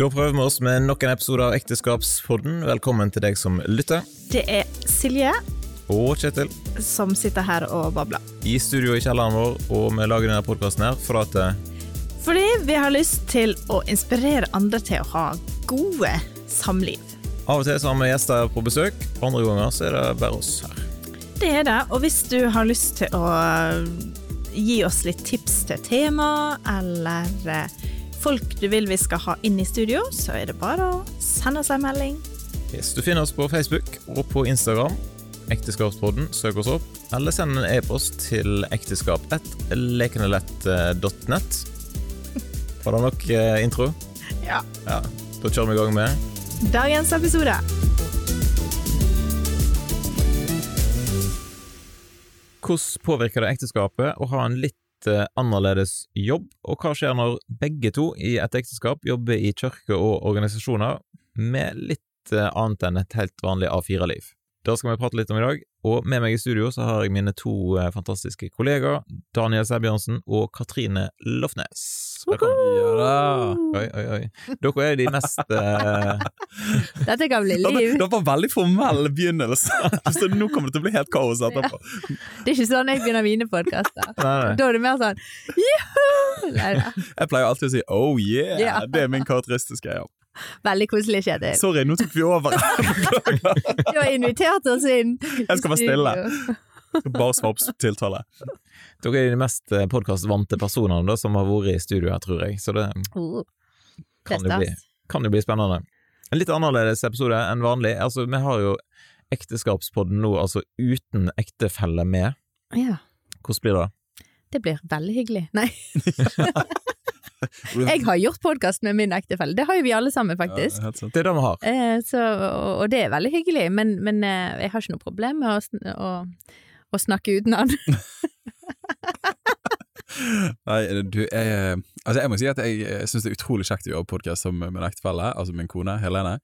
Da prøver vi oss med nok en episode av Ekteskapspodden. Velkommen til deg som lytter. Det er Silje Og Kjetil. som sitter her og babler. I studio i kjelleren vår, og vi lager denne podkasten her for at eh, Fordi vi har lyst til å inspirere andre til å ha gode samliv. av og til så har vi gjester på besøk, andre ganger så er det bare oss her. Det er det, og hvis du har lyst til å gi oss litt tips til tema, eller eh, folk du vil vi skal ha inn i studio, så er det bare å sende oss en melding. Hvis du finner oss på Facebook og på Instagram. Ekteskapspodden, søk oss opp. Eller send en e-post til ekteskap1lekenelett.net. Var det nok eh, intro? Ja. Ja. Da kjører vi i gang med Dagens episode. Hvordan påvirker det ekteskapet å ha en litt eh, annerledes jobb, og hva skjer når begge to i et ekteskap jobber i kirke og organisasjoner med litt eh, annet enn et helt vanlig A4-liv? Det skal vi prate litt om i dag, og med meg i studio så har jeg mine to eh, fantastiske kollegaer, Daniel Sæbjørnsen og Katrine Lofnes. Ja da. Oi, oi, oi. Dere er de mest eh, Dette kan bli liv. det var veldig formell begynnelse, så nå kommer det til å bli helt kaos etterpå. Det er ikke sånn jeg begynner mine podkaster. Da er det mer sånn juhu! Nei da. Jeg pleier alltid å si 'oh yeah', Ja. det er min karakteristiske. Ja. Veldig koselig, Kjetil. Sorry, nå tok vi over. Du har invitert oss inn. Jeg skal være stille. Bare svare på tiltale. Dere er de mest podkastvante personene da, som har vært i studio her, tror jeg, så det Oh, kan jo bli, kan jo bli spennende. En litt annerledes episode enn vanlig. Altså, vi har jo Ekteskapspodden nå altså uten ektefelle med. Ja, Hvordan blir det? det blir veldig hyggelig. Nei, jeg har gjort podkast med min ektefelle. Det har jo vi alle sammen, faktisk. Ja. Det er det vi har. Eh, så, og, og det er veldig hyggelig, men, men eh, jeg har ikke noe problem med å, sn å, å snakke uten han. Nei, du, jeg, altså jeg må si at jeg syns det er utrolig kjekt å gjøre podkast som med min ektefelle, altså min kone Helene.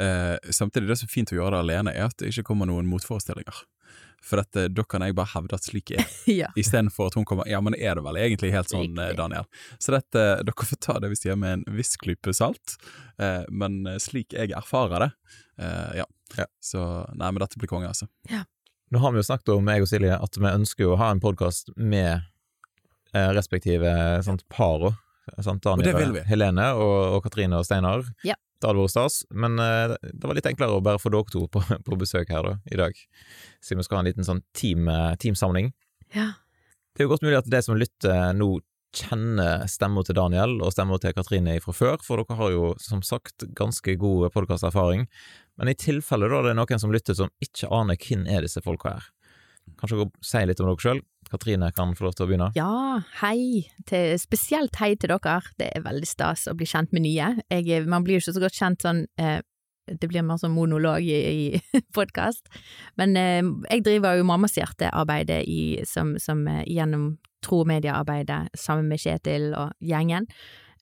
Eh, samtidig, det som er fint å gjøre det alene, er at det ikke kommer noen motforestillinger. For dette, da kan jeg bare hevde at slik er ja. Istedenfor at hun kommer Ja, men er det vel egentlig helt sånn, eh, Riktig. Daniel? Så dette, dere får ta det hvis de har med en viss klype salt, eh, men eh, slik jeg erfarer det, eh, ja. Ja. Så nei, men dette blir konge, altså. Nå har vi jo snakket om, jeg og Silje, at vi ønsker å ha en podkast med eh, respektive sant, par òg. Sant, Og Daniel, vi. Helene og, og Katrine og Steinar. Ja. Det hadde vært stas, men eh, det var litt enklere å bare få dere to på, på besøk her da, i dag. Siden vi skal ha en liten sånn team, eh, teamsamling. ja. Det er jo godt mulig at de som lytter nå kjenner stemma til Daniel og stemma til Katrine fra før, for dere har jo som sagt ganske god podkasterfaring. Men i tilfelle da det er noen som lytter som ikke aner hvem er disse folka her, kanskje dere sier litt om dere sjøl? Katrine kan få lov til å begynne. Ja, hei. Til, spesielt hei til dere. Det er veldig stas å bli kjent med nye. Jeg, er- man blir jo ikke så godt kjent sånn eh, Det blir mer sånn monolog i, i podkast. Men eh, jeg driver jo Mammas hjerte-arbeidet som, som eh, gjennom tro og mediearbeidet sammen med Kjetil og gjengen.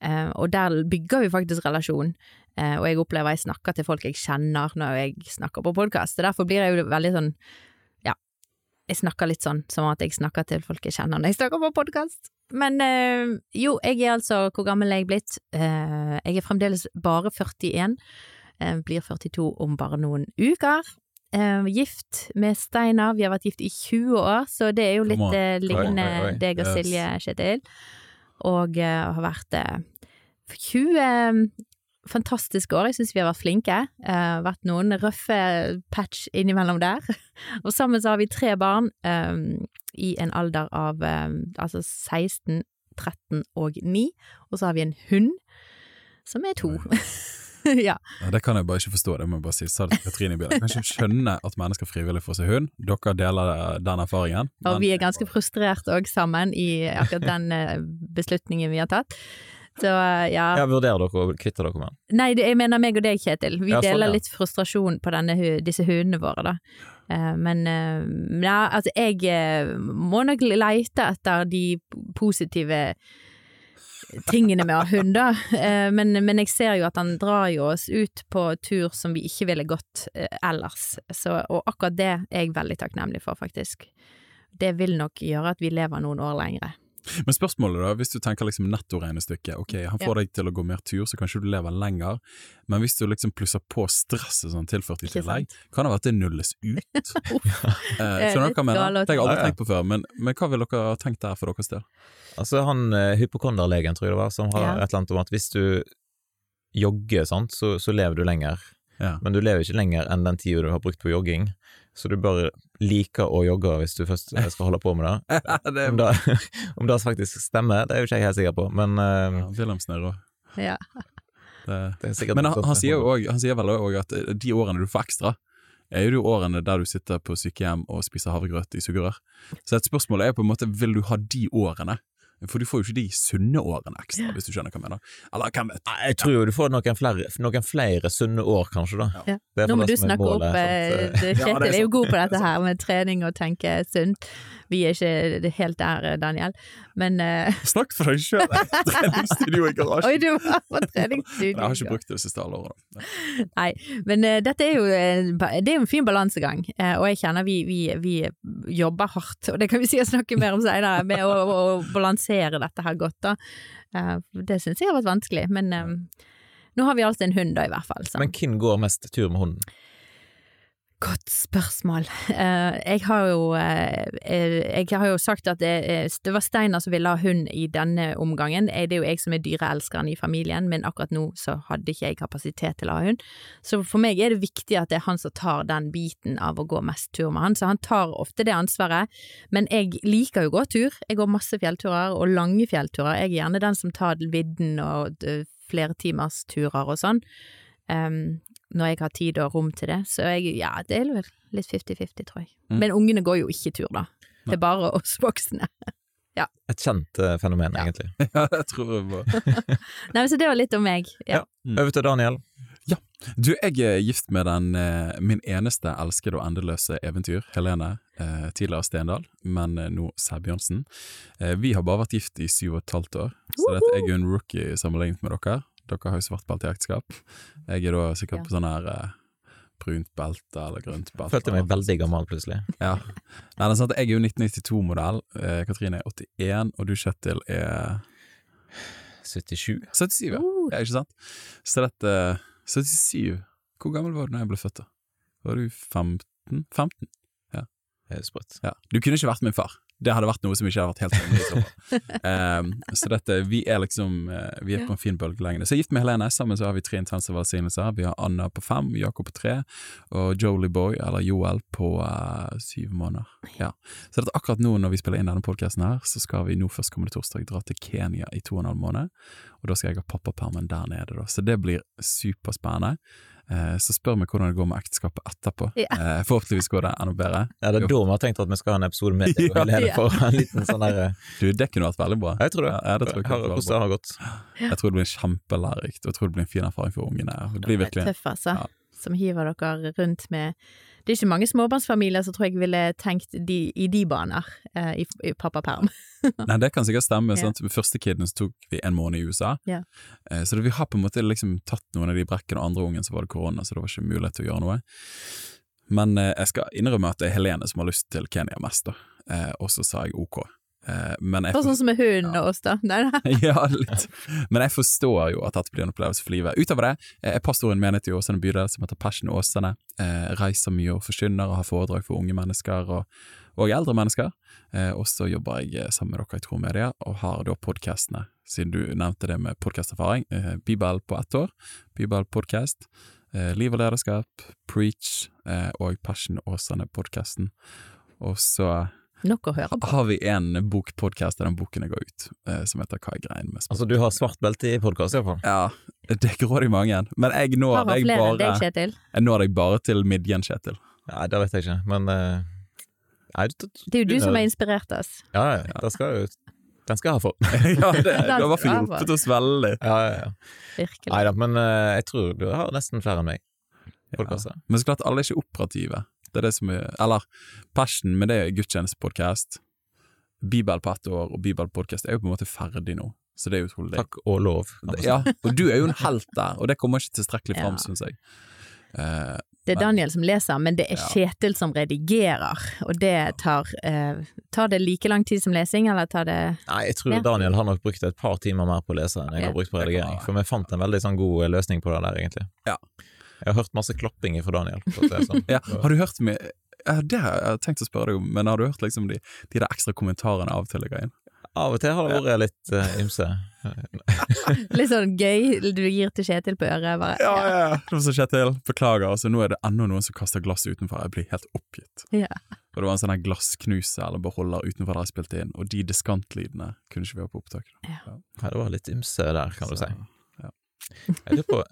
Eh, og der bygger vi faktisk relasjon. Eh, og jeg opplever jeg snakker til folk jeg kjenner når jeg snakker på podkast. Derfor blir jeg jo veldig sånn jeg snakker litt sånn som at jeg snakker til folk jeg kjenner når jeg snakker på podkast. Men øh, jo, jeg er altså Hvor gammel er jeg blitt? Uh, jeg er fremdeles bare 41. Uh, blir 42 om bare noen uker. Uh, gift med Steinar. Vi har vært gift i 20 år, så det er jo litt uh, eh, lignende Oi, oi, oi. deg og Yes. Silje, Kjetil. Og eh, har vært eh, 20 fantastiske år. Jeg syns vi har vært flinke. Uh, vært noen røffe patch innimellom der. Og sammen så har vi tre barn um, i en alder av um, altså 16, 13 og 9. Og så har vi en hund som er to. ja. Ja, det kan jeg bare ikke forstå, det må jeg bare si. Sa det til Katrine bilen. Jeg kan ikke skjønne at mennesker frivillig får seg hund. Dere deler den erfaringen. Og vi er ganske frustrert òg sammen i akkurat den beslutningen vi har tatt. Så eh, ja. Ja, Vurderer dere å kvitte dere med den? Nei, jeg mener meg og deg, Kjetil. Vi Ja, sånn, deler litt frustrasjon på denne, disse hundene våre, da. Eh, men eh, ja, altså, jeg må nok leite etter de positive tingene med å ha hund, da. Men, men jeg ser jo at han drar jo oss ut på tur som vi ikke ville gått ellers. Så, og akkurat det er jeg veldig takknemlig for, faktisk. Det vil nok gjøre at vi lever noen år lengre. Men spørsmålet da, hvis du tenker liksom nettoregnestykket, ok, han får deg til å gå mer tur, så kanskje du lever lenger, men hvis du liksom plusser på stresset sånn tilført i tillegg, kan det være at det nulles ut? eh, skjønner du hva jeg mener? å Det har jeg aldri Ja, ja. tenkt på før, men, men hva vil dere ha tenkt der for deres del? Altså han eh, hypokonderlegen, tror jeg det var, som har Ja. et eller annet om at hvis du jogger, sant, så, så lever du lenger. Ja. Men du lever ikke lenger enn den tida du har brukt på jogging, så du bør like å jogge hvis du først eh, skal holde på med det. det Om det, om det faktisk stemmer, det er jo ikke jeg helt sikker på, men uh, ja, Wilhelmsen er rå. Ja. Det, det er Men han, han, sier også, han sier vel òg at eh, de årene du får ekstra, er jo de årene der du sitter på sykehjem og spiser havregrøt i sugerør. Så et spørsmål er på en måte, vil du ha de årene? For du får jo ikke de sunne årene ekstra, hvis du skjønner hva jeg mener. Eller hvem vet? Jeg tror jo du får noen flere, noen flere sunne år, kanskje, da. Ja. Det er Nå må du snakke opp målet, Kjetil det- Ja, er er jo god på dette her med trening og tenke sunt. Vi er ikke helt der, eh, Daniel. Men uh... Snakk for deg sjøl! Treningsstudio i Oi, du var på treningsstudio. Jeg har ikke brukt det de siste alle årene. Nei, men uh, dette er jo, det er jo en fin balansegang, og jeg kjenner vi, vi, vi jobber hardt, og det kan vi si å snakke mer om senere, med å, å balansere dette her godt da. Eh, det synes jeg har vært vanskelig, men eh, nå har vi altså en hund da i hvert fall. Så. Men hvem går mest tur med hunden? Godt spørsmål. Eh, jeg har jo eh, eh, Jeg har jo sagt at det, det var Steinar som ville ha hund i denne omgangen. Det er jo jeg som er dyreelskeren i familien, men akkurat nå så hadde ikke jeg kapasitet til å ha hund. Så for meg er det viktig at det er han som tar den biten av å gå mest tur med han, så han tar ofte det ansvaret. Men jeg liker jo å gå tur. Jeg går masse fjellturer, og lange fjellturer. Jeg er gjerne den som tar vidden og flere timers turer og sånn. Um, når jeg har tid og rom til det. Så jeg, ja, det er vel litt 50-50, tror jeg. Mm. Men ungene går jo ikke tur, da. Det er bare oss voksne. Et kjent uh, fenomen, Ja. egentlig. Ja, jeg tror jeg må Nei, men Så det var litt om meg. Ja. Mm. Over til Daniel. Ja. Du, jeg er gift med den, eh, min eneste elskede og endeløse eventyr, Helene. Eh, tidligere Stendal, men eh, nå Sæbjørnsen. Eh, vi har bare vært gift i syv og et halvt år, så dette er jo en rookie sammenlignet med dere. Dere har jo svart belte i ekteskap. Jeg er da sikkert Ja. på sånn her eh, brunt belte eller grønt belte. Følte meg veldig gammel plutselig. Ja. Nei, det er sant, jeg er jo 1992-modell, eh, Katrine er 81, og du Kjetil er 77. 77, ja. Uh. ja ikke sant? Så dette 77 Hvor gammel var du da jeg ble født? da? Var du 15? 15? Det er sprøtt. Ja. Du kunne ikke vært min far. Det hadde vært noe som ikke hadde vært helt i så fall. Ehm, så dette, vi er liksom eh, Vi er på en fin bølgelengde. Så jeg er gift med Helene. Sammen så har vi tre intense velsignelser. Vi har Anna på fem, Jakob på tre, og Jolie Boy, eller Joel, på uh, syv måneder. Ja. Så dette, akkurat nå når vi spiller inn denne podkasten her, så skal vi nå førstkommende torsdag dra til Kenya i to og en halv måned. Og da skal jeg ha pappapermen der nede, da. Så det blir superspennende. Eh, så spør vi hvordan det går med ekteskapet etterpå. Ja. Eh, forhåpentligvis går det enda bedre. Ja, det er da vi har tenkt at vi skal ha en episode med deg og Ja. Helene Ja. for en liten sånn der eh, Du, det kunne vært veldig bra. Jeg tror det. Ja, det tror jeg kan Har- Hvordan det har gått. Jeg tror det blir kjempelærerikt, og jeg tror det blir en fin erfaring for ungene. Det blir Det virkelig er tøff, altså. Ja. Som hiver dere rundt med Det er ikke mange småbarnsfamilier som tror jeg ville tenkt de, i de baner eh, i, i pappaperm. Nei, det kan sikkert stemme. Sant? Med første kiden så tok vi en måned i USA. Ja. Eh, Så det, vi har på en måte liksom tatt noen av de brekkene, og andre ungen så var det korona, så det var ikke mulighet til å gjøre noe. Men eh, jeg skal innrømme at det er Helene som har lyst til Kenya mest, da. Eh, og så sa jeg ok. Eh, men jeg sånn som med hunden og oss, da. Nei. ja, litt. Men jeg forstår jo at dette blir en opplevelse for livet. Utover det, jeg er pastoren menighet i Åsane bydel som heter Passion Åsane. Eh, reiser mye og forkynner og har foredrag for unge mennesker og, og eldre mennesker. Eh, og så jobber jeg eh, sammen med dere i Tro Media, og har da podkastene, siden du nevnte det med podkasterfaring. Eh, Bibel på ett år, Bibel podcast, eh, Liv og lederskap, Preach eh, og Passion Åsane-podkasten. Og så Nok å høre på. har vi en bokpodkast der den boken går ut, eh, som heter Hva er greien med Altså, du har svart belte i podkast, iallfall. Ja, det er i mange, men jeg når Har deg deg, bare Kjetil? Jeg når deg bare til midjen, Kjetil. Nei, det vet jeg ikke, men uh, Nei, du, Det er jo du som har inspirert oss. Ja, ja, det skal jo Den skal jeg ha for. ja, det, du har i hvert fall hjulpet oss veldig. Ja, ja, ja. Virkelig. Nei da, men uh, jeg tror du har nesten flere enn meg. Ja. Men så klart, alle er ikke operative. Det er det som er Eller Passion, men det er gudstjenestepodkast. Bibel på ett år og Bibelpodkast er jo på en måte ferdig nå, så det er utrolig. Takk og lov. Ja, og du er jo en helt der, og det kommer ikke tilstrekkelig fram, Ja. syns jeg. Eh, det er. Daniel som leser, men det er Ja. Kjetil som redigerer, og det tar eh, Tar det like lang tid som lesing, eller tar det Nei, jeg tror Ja. Daniel har nok brukt et par timer mer på å lese enn jeg Ja. har brukt på redigering, for vi fant en veldig sånn god eh, løsning på det der, egentlig. Ja. Jeg har hørt masse klapping fra Daniel. For det sånn. Ja, har du hørt med ja, Det har jeg tenkt å spørre deg om, men har du hørt liksom de, de der ekstra kommentarene av og til inn? Av og til har det vært litt uh, ymse. Litt sånn gøy, du gir til Kjetil på øret, bare Ja, ja, ja. Det var så Kjetil, beklager, altså nå er det ennå noen som kaster glass utenfor, jeg blir helt oppgitt. Ja. Og det var en sånn glassknuse eller beholder utenfor der jeg spilte inn, og de diskantlydene kunne ikke vi ha på opptak. Ja, det var litt ymse der, kan du si. ja. Jeg lurer på,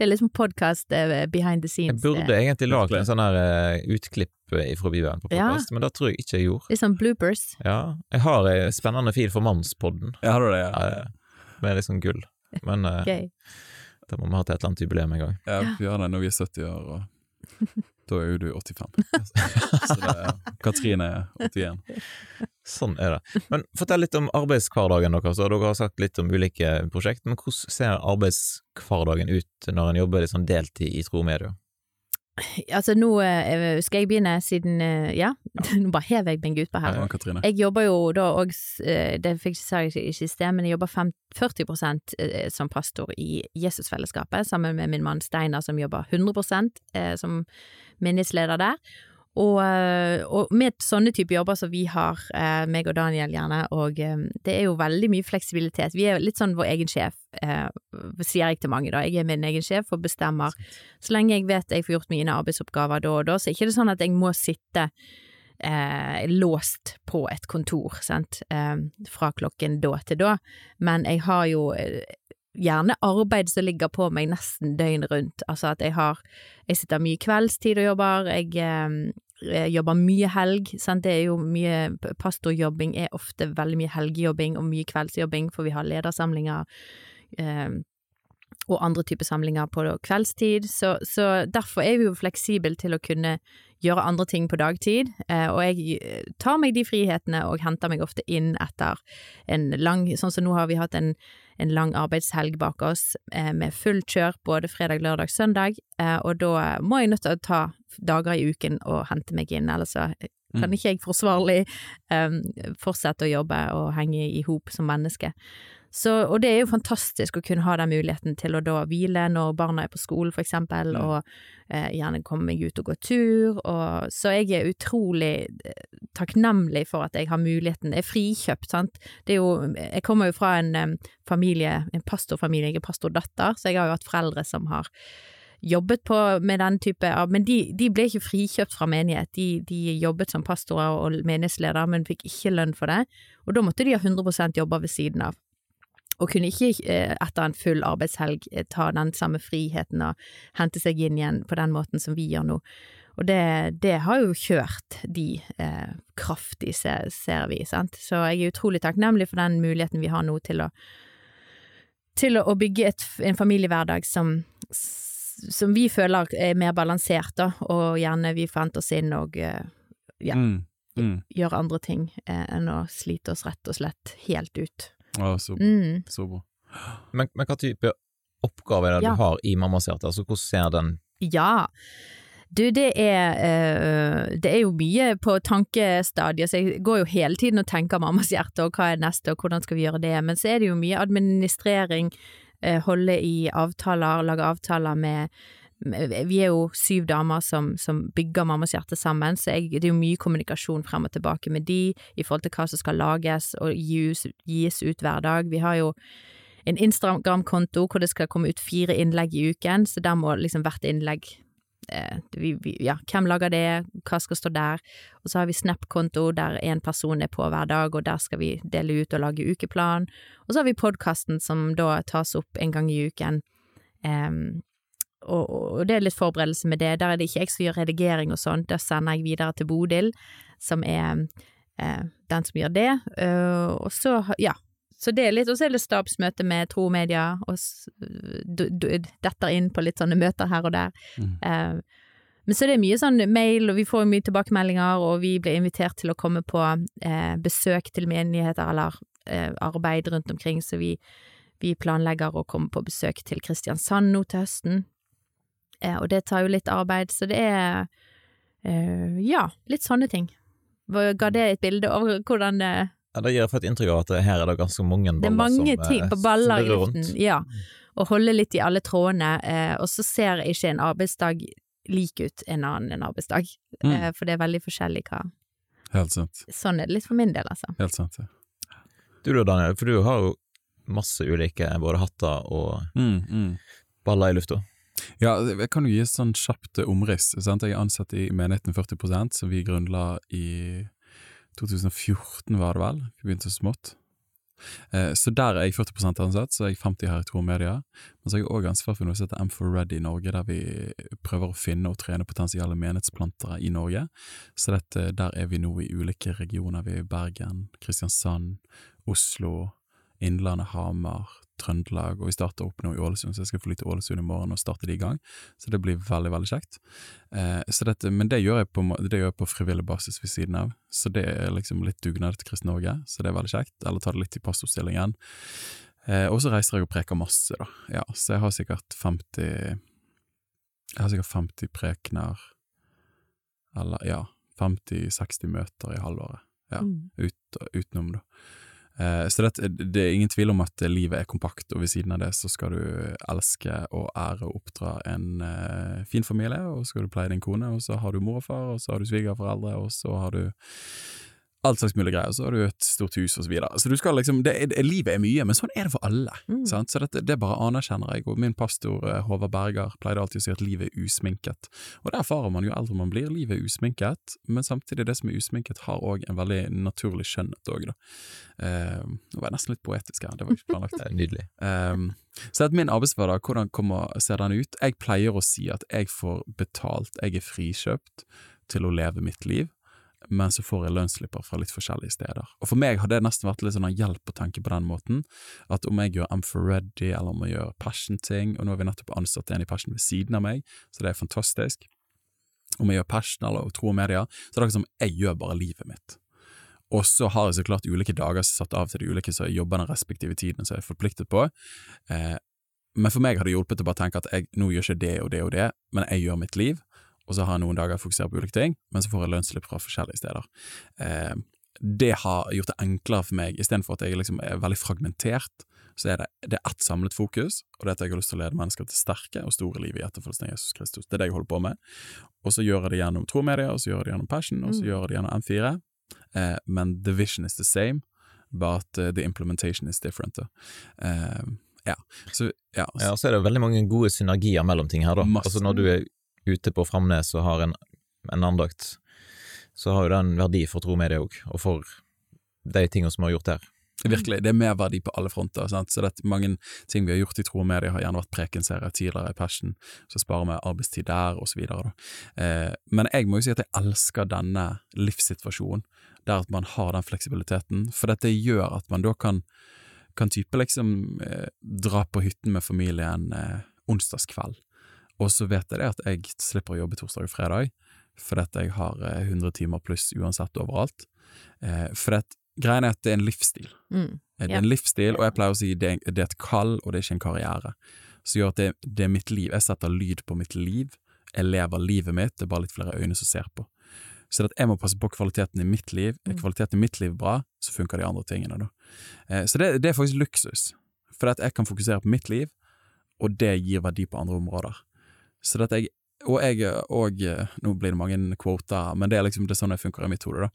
Det er liksom podkast behind the scenes. jeg burde egentlig lagd en sånn her eh, utklipp eh, fra Bibelen på Ja. men det tror jeg ikke jeg gjorde. Litt sånn bloopers. Ja, jeg har ei spennende fil for Mannspodden, Ja, har du det? ja, med liksom gull. Men uh, Gøy. da må vi ha til et eller annet jubileum en gang. ja vi gjør det når vi er 70 år, og da er jo du 85. Så det er, Katrine er 81. Sånn er det. Men fortell litt om arbeidshverdagen deres. Dere har sagt litt om ulike prosjekt, men hvordan ser arbeidshverdagen ut når en jobber litt sånn deltid i tro media? Altså, nå eh, skal jeg begynne, siden eh, Ja, nå bare hever jeg meg utpå her. Ja, ja, Jeg jobber jo da òg, det fikk jeg ikke sagt i sted, men jeg jobber 40 eh, som pastor i Jesusfellesskapet, sammen med min mann Steinar som jobber 100 eh, som menighetsleder der. Og, eh, og med sånne type jobber som vi har, eh, meg og Daniel gjerne, og eh, det er jo veldig mye fleksibilitet. Vi er litt sånn vår egen sjef, eh, sier jeg til mange da. Jeg er min egen sjef og bestemmer. Så lenge jeg vet jeg får gjort mine arbeidsoppgaver da og da, så er det ikke sånn at jeg må sitte eh, låst på et kontor, sant, eh, fra klokken da til da. Men jeg har jo gjerne arbeid som ligger på meg nesten døgnet rundt. Altså at jeg har Jeg sitter mye kveldstid og jobber, jeg eh, jeg jobber mye helg, sant, det er jo mye Pastorjobbing er ofte veldig mye helgejobbing og mye kveldsjobbing, for vi har ledersamlinger. Eh, og andre typer samlinger på kveldstid, så, så derfor er vi jo fleksible til å kunne gjøre andre ting på dagtid, eh, og jeg tar meg de frihetene og henter meg ofte inn etter en lang, sånn som nå har vi hatt en, en lang arbeidshelg bak oss eh, med fullt kjør både fredag, lørdag, søndag, eh, og da må jeg nødt til å ta dager i uken og hente meg inn, ellers så kan Mm. ikke jeg forsvarlig um, fortsette å jobbe og henge i hop som menneske. Så, og det er jo fantastisk å kunne ha den muligheten til å da hvile når barna er på skolen, for eksempel, og eh, gjerne komme meg ut og gå tur, og så jeg er utrolig eh, takknemlig for at jeg har muligheten, jeg er frikjøpt, sant. Det er jo, jeg kommer jo fra en um, familie, en pastorfamilie, jeg er pastordatter, så jeg har jo hatt foreldre som har jobbet på med den type av, men de, de ble ikke frikjøpt fra menighet, de, de jobbet som pastorer og menighetsledere, men fikk ikke lønn for det, og da måtte de ha 100 jobber ved siden av. Og kunne ikke eh, etter en full arbeidshelg eh, ta den samme friheten og hente seg inn igjen på den måten som vi gjør nå. Og det, det har jo kjørt de eh, kraftig, ser, ser vi, sant. Så jeg er utrolig takknemlig for den muligheten vi har nå til å til å, bygge et, en familiehverdag som, som vi føler er mer balansert, da, og gjerne vi fant oss inn og eh, ja. Mm. Mm. gjør andre ting eh, enn å slite oss rett og slett helt ut. Å, så, Mm. så bra. Men, men hva type oppgave er det Ja. du har i Mammas hjerte? Altså, hvordan ser den Ja. Du, det er eh, Det er jo mye på tankestadiet, så jeg går jo hele tiden og tenker mammas hjerte, og hva er neste, og hvordan skal vi gjøre det, men så er det jo mye administrering, holde i avtaler, lage avtaler med med- vi er jo syv damer som, som bygger Mammas hjerte sammen, så jeg, det er jo mye kommunikasjon frem og tilbake med de i forhold til hva som skal lages og gis, gis ut hver dag. Vi har jo en Instagram-konto hvor det skal komme ut fire innlegg i uken, så der må liksom hvert innlegg eh, vi, vi, ja, hvem lager det, hva skal stå der, og så har vi Snap-konto der en person er på hver dag, og der skal vi dele ut og lage ukeplan, og så har vi podkasten som da tas opp en gang i uken. Eh, og, og det er litt forberedelse med det. Der er det ikke jeg som gjør redigering og sånn, der sender jeg videre til Bodil, som er eh, den som gjør det. Eh, og så, ja, så det er litt, og så er det stabsmøte med Tro og Media, og detter inn på litt sånne møter her og der. Mm. Eh, men så er det mye sånn mail, og vi får mye tilbakemeldinger, og vi blir invitert til å komme på eh, besøk til menigheter eller eh, arbeid rundt omkring, så vi, vi planlegger å komme på besøk til Kristiansand nå til høsten. Eh, og det tar jo litt arbeid, så det er eh, ja, litt sånne ting. Ga det et bilde over hvordan det Ja, det gir jeg et inntrykk av at her er det ganske mange baller Det er mange som, ting eh, på baller i snurrer luften. Ja. Og holde litt i alle trådene, eh, og så ser ikke en arbeidsdag lik ut en annen en arbeidsdag. Mm. Eh, for det er veldig forskjellig hva Helt sant. Sånn er det litt for min del, altså. Helt sant. Ja. Du da, Daniel, for du har jo masse ulike både hatter og Mm, mm. baller i lufta. Ja, jeg kan jo gi et sånn kjapt eh, omriss. Sant? Jeg er ansatt i Menigheten 40% som vi grunnla i 2014, var det vel. Vi begynte så smått. Eh, så der er jeg 40% ansatt, så er jeg 50 her i Tro Media. Men så har jeg òg ansvar for noe som heter M4 Ready i Norge, der vi prøver å finne og trene potensielle menighetsplantere i Norge. Så dette, der er vi nå i ulike regioner. Vi er i Bergen, Kristiansand, Oslo, Innlandet, Hamar, Trøndelag, og vi starter opp nå i Ålesund, så jeg skal fly til Ålesund i morgen og starte det i gang. Så det blir veldig, veldig kjekt. Eh, så dette, men det gjør, jeg på, det gjør jeg på frivillig basis ved siden av, så det er liksom litt dugnad til Kristen Norge, så det er veldig kjekt. Eller ta det litt i passoppstillingen. Eh, og så reiser jeg og preker masse, da. Ja, så jeg har sikkert 50 Jeg har sikkert 50 prekener, eller ja, 50-60 møter i halvåret Ja. Mm. ut, utenom, da. Eh, så det, det er ingen tvil om at livet er kompakt, og ved siden av det så skal du elske og ære og oppdra en uh, fin familie, og så skal du pleie din kone, og så har du mor og far, og så har du svigerforeldre, og så har du alt slags mulig greier, så har du et stort hus og så videre. Så du skal liksom, det, livet er mye, men sånn er det for alle. Mm. Sant? Så dette, det bare anerkjenner jeg, og min pastor eh, Håvard Berger pleide alltid å si at livet er usminket. Og det erfarer man jo eldre man blir, livet er usminket, men samtidig det som er usminket har òg en veldig naturlig skjønnhet òg, da. Eh, nå var jeg nesten litt poetisk her, det var ikke planlagt. Nydelig. Um, så at min arbeidshverdag, hvordan kommer, ser den ut? Jeg pleier å si at jeg får betalt, jeg er frikjøpt til å leve mitt liv, men så får jeg lønnsslipper fra litt forskjellige steder. Og for meg har det nesten vært litt sånn en hjelp å tenke på den måten, at om jeg gjør m for Ready, eller om jeg gjør Passion-ting, og nå har vi nettopp ansatt en i Passion ved siden av meg, så det er fantastisk. Om jeg gjør Passion eller Tro og Media, så er det akkurat som jeg gjør bare livet mitt. Og så har jeg så klart ulike dager som er satt av til de ulike så jeg jobber den respektive tiden som jeg er forpliktet på. Eh, men for meg har det hjulpet å bare tenke at jeg nå gjør ikke det og det og det, men jeg gjør mitt liv, og så har jeg noen dager jeg fokuserer på ulike ting, men så får jeg lønnsslipp fra forskjellige steder. Eh, det har gjort det enklere for meg, istedenfor at jeg liksom er veldig fragmentert, så er det, det er ett samlet fokus, og det er at jeg har lyst til å lede mennesker til sterke og store liv i etterfølgelsen av Jesus Kristus. Det er det jeg holder på med. Og så gjør jeg det gjennom Tro Media, og så gjør jeg det gjennom Passion, og så Mm. gjør jeg det gjennom M4. Eh, men the vision is the same, but uh, the implementation is different. Eh, ja, så ja, så, Ja, og så er det veldig mange gode synergier mellom ting her, da. Masse. Altså når du er ute på Framnes og har en, en andakt, så har jo det en verdi for tro med det òg, og for de tingene som vi har gjort her. Virkelig, det er mer verdi på alle fronter. Sant? Så det er mange ting vi har gjort i Tro og Media, har gjerne vært prekenserier tidligere i Passion, så sparer vi arbeidstid der, videre. Eh, men jeg må jo si at jeg elsker denne livssituasjonen, der at man har den fleksibiliteten, for dette gjør at man da kan, kan type liksom eh, dra på hytten med familien eh, onsdagskveld, og så vet jeg det at jeg slipper å jobbe torsdag og fredag, for at jeg har eh, 100 timer pluss uansett overalt. Eh, for at greien er at det er en livsstil. Mm. Det er en livsstil, og jeg pleier å si det det er et kall, og det er ikke en karriere. Så gjør at det, det er mitt liv. Jeg setter lyd på mitt liv. Jeg lever livet mitt, det er bare litt flere øyne som ser på. Så jeg må passe på kvaliteten i mitt liv. Er Mm. kvaliteten i mitt liv bra, så funker de andre tingene, da. Eh, så det, det er faktisk luksus, for at jeg kan fokusere på mitt liv, og det gir verdi på andre områder. Så at jeg og jeg og Nå blir det mange kvoter, men det er liksom det er sånn det funker i mitt hode, da.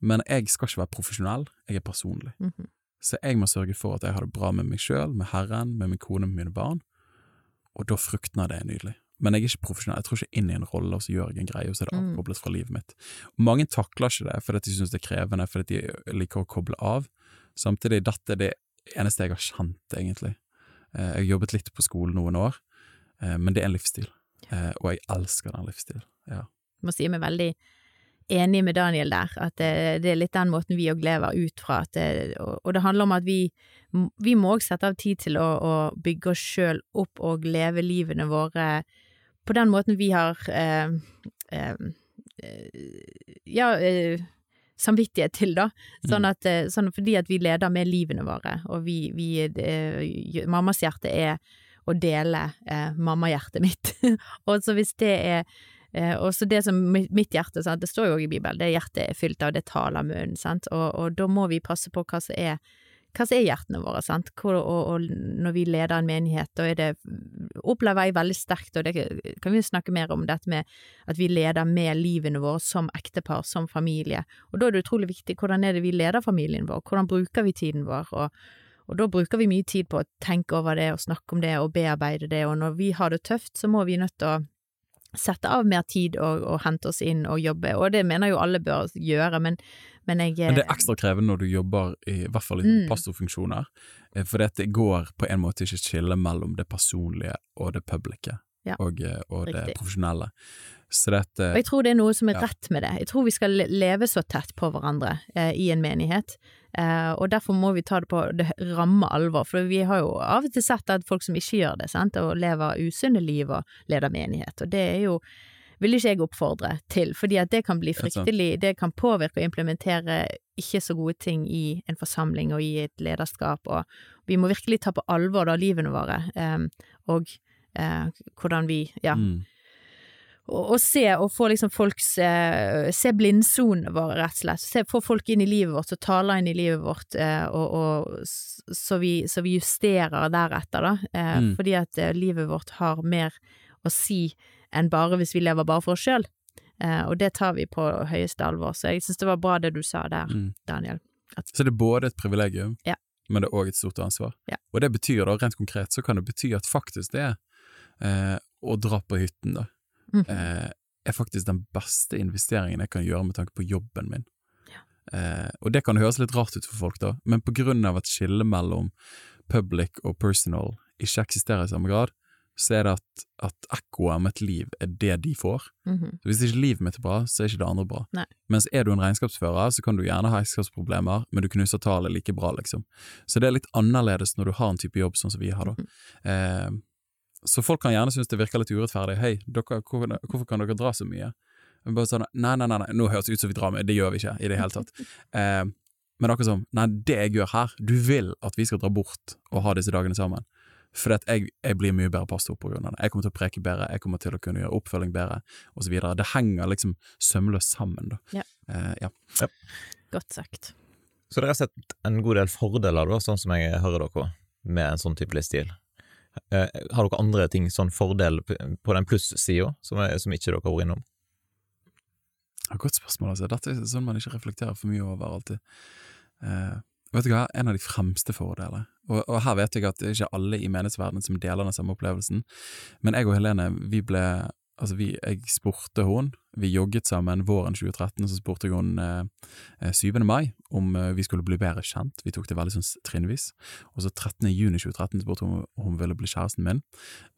Men jeg skal ikke være profesjonell, jeg er personlig. Mhm. Så jeg må sørge for at jeg har det bra med meg sjøl, med Herren, med min kone, med mine barn, og da fruktene det er nydelig. Men jeg er ikke profesjonell, jeg tror ikke inn i en rolle, og så gjør jeg en greie, og så er det Mm. avkoblet fra livet mitt. Mange takler ikke det fordi de syns det er krevende, fordi de liker å koble av. Samtidig, dette er det eneste jeg har kjent, egentlig. Eh, Jeg har jobbet litt på skolen noen år, eh, men det er en livsstil, Eh, og jeg elsker den livsstilen. Ja. må si meg veldig enig med Daniel der, at det, det er litt den måten vi òg lever ut fra. At det, og, og det handler om at vi, vi må òg sette av tid til å, å bygge oss sjøl opp og leve livene våre på den måten vi har eh, eh, eh, ja, eh, samvittighet til, da. Sånn at, eh, sånn fordi at vi leder med livene våre, og vi, vi eh, Mammas hjerte er å dele eh, mammahjertet mitt. og så hvis det er eh, og så det som mitt hjerte, sant, det står jo også i Bibelen, det hjertet er fylt av, det taler munnen, sant, og, og da må vi passe på hva som er hva som er hjertene våre, sant, Hvor, og, og når vi leder en menighet, da er det, opplever jeg veldig sterkt, og det kan vi snakke mer om, dette med at vi leder med livene våre som ektepar, som familie, og da er det utrolig viktig hvordan er det vi leder familien vår, hvordan bruker vi tiden vår, og, og da bruker vi mye tid på å tenke over det og snakke om det og bearbeide det, og når vi har det tøft, så må vi nødt til å sette av mer tid og, og hente oss inn og jobbe, og det mener jo alle bør gjøre, men, men jeg Men det er ekstra krevende når du jobber i, i hvert fall i Mm. pastorfunksjoner, eh, for det går på en måte ikke skille mellom det personlige og det publikke, Ja, og, eh, og det profesjonelle. Så dette Og jeg tror det er noe som er Ja. rett med det. Jeg tror vi skal leve så tett på hverandre eh, i en menighet, eh, og derfor må vi ta det på det ramme alvor. For vi har jo av og til sett at folk som ikke gjør det, sant, og lever usunne liv og leder menighet, og det er jo vil ikke jeg oppfordre til, fordi at det kan bli fryktelig, det kan påvirke og implementere ikke så gode ting i en forsamling og i et lederskap, og vi må virkelig ta på alvor da livene våre, eh, og eh, hvordan vi, ja, mm. Og se og få liksom folks eh, Se blindsonene våre, rett og slett. Se, få folk inn i livet vårt og taler inn i livet vårt, eh, og, og, så, vi, så vi justerer deretter, da. Eh, Mm. Fordi at eh, livet vårt har mer å si enn bare hvis vi lever bare for oss sjøl. Eh, og det tar vi på høyeste alvor. Så jeg syns det var bra det du sa der, Mm. Daniel. Så det er både et privilegium, Ja. men det er òg et stort ansvar. Ja. Og det betyr da, rent konkret, så kan det bety at faktisk det eh, å dra på hytten, da, Mhm. eh, er faktisk den beste investeringen jeg kan gjøre med tanke på jobben min. Eh, og det kan høres litt rart ut for folk, da, men på grunn av at skillet mellom public og personal ikke eksisterer i samme grad, så er det at, at ekkoet av et liv er det de får. Mhm. Så Hvis ikke livet mitt er bra, så er ikke det andre bra. Nei. Mens er du en regnskapsfører, så kan du gjerne ha regnskapsproblemer, men du knuser tallet like bra, liksom. Så det er litt annerledes når du har en type jobb sånn som vi har, da. Mhm. Eh, så folk kan gjerne synes det virker litt urettferdig. Hei, dere, hvorfor, hvorfor kan dere dra så mye? Men Bare sånn, nei, nei, nei, nei, nå høres det ut som vi drar med, det gjør vi ikke i det hele tatt. Eh, men akkurat som, nei, det jeg gjør her, du vil at vi skal dra bort og ha disse dagene sammen. For at jeg, jeg blir mye bedre pastor på grunn av det. Jeg kommer til å preke bedre, jeg kommer til å kunne gjøre oppfølging bedre, videre. Det henger liksom sømløst sammen, da. Ja. Eh, ja. Godt sagt. Så dere har sett en god del fordeler, da, sånn som jeg hører dere, med en sånn type livsstil. Eh, har dere andre ting, sånn fordel på den plussida, som, som ikke dere har vært innom? Ja, Godt spørsmål, altså. Dette er sånn man ikke reflekterer for mye over alltid. Eh, vet du hva, en av de fremste fordelene, og, og her vet jeg at det er ikke alle i menighetsverdenen som deler den samme opplevelsen, men jeg og Helene, vi ble Altså, vi, jeg spurte hun, vi jogget sammen våren 2013, så spurte jeg hun eh, eh, 7. mai om eh, vi skulle bli bedre kjent. Vi tok det veldig sånn trinnvis. Og så 13. juni 2013 spurte hun om hun ville bli kjæresten min.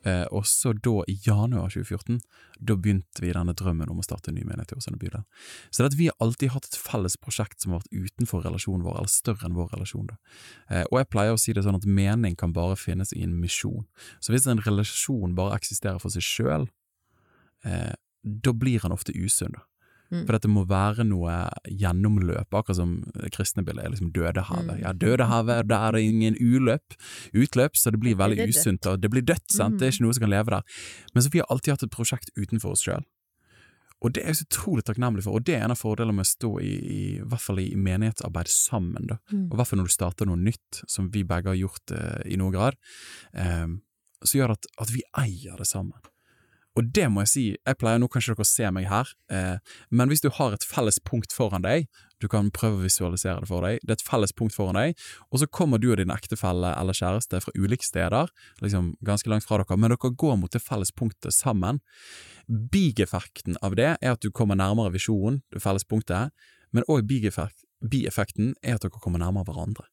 Eh, og så da, i januar 2014, da begynte vi denne drømmen om å starte en ny menighet i Åsane bydel. Så det at vi har alltid hatt et felles prosjekt som har vært utenfor relasjonen vår, eller større enn vår relasjon. Da. Eh, og jeg pleier å si det sånn at mening kan bare finnes i en misjon. Så hvis en relasjon bare eksisterer for seg sjøl, eh, da blir han ofte usunn. Mm. For det må være noe gjennomløp, akkurat som kristenbildet er liksom Dødehavet. Mm. Ja, Dødehavet, der er det ingen uløp, utløp, så det blir veldig Det usunt, og det blir dødt, sant, det er Mm. ikke noe som kan leve der. Men så vi har alltid hatt et prosjekt utenfor oss sjøl. Og det er jeg så utrolig takknemlig for, og det er en av fordelene med å stå i, i, i hvert fall i menighetsarbeid sammen, da. Mm. Og i hvert fall når du starter noe nytt, som vi begge har gjort eh, i noen grad, eh, så gjør det at, at vi eier det sammen. Og det må jeg si, jeg pleier, nå kanskje dere dere se meg her, eh, men hvis du har et felles punkt foran deg, du kan prøve å visualisere det for deg, det er et felles punkt foran deg, og så kommer du og din ektefelle eller kjæreste fra ulike steder, liksom ganske langt fra dere, men dere går mot det felles punktet sammen. Bigeffekten av det er at du kommer nærmere visjonen, det felles punktet, men òg bieffekten er at dere kommer nærmere hverandre.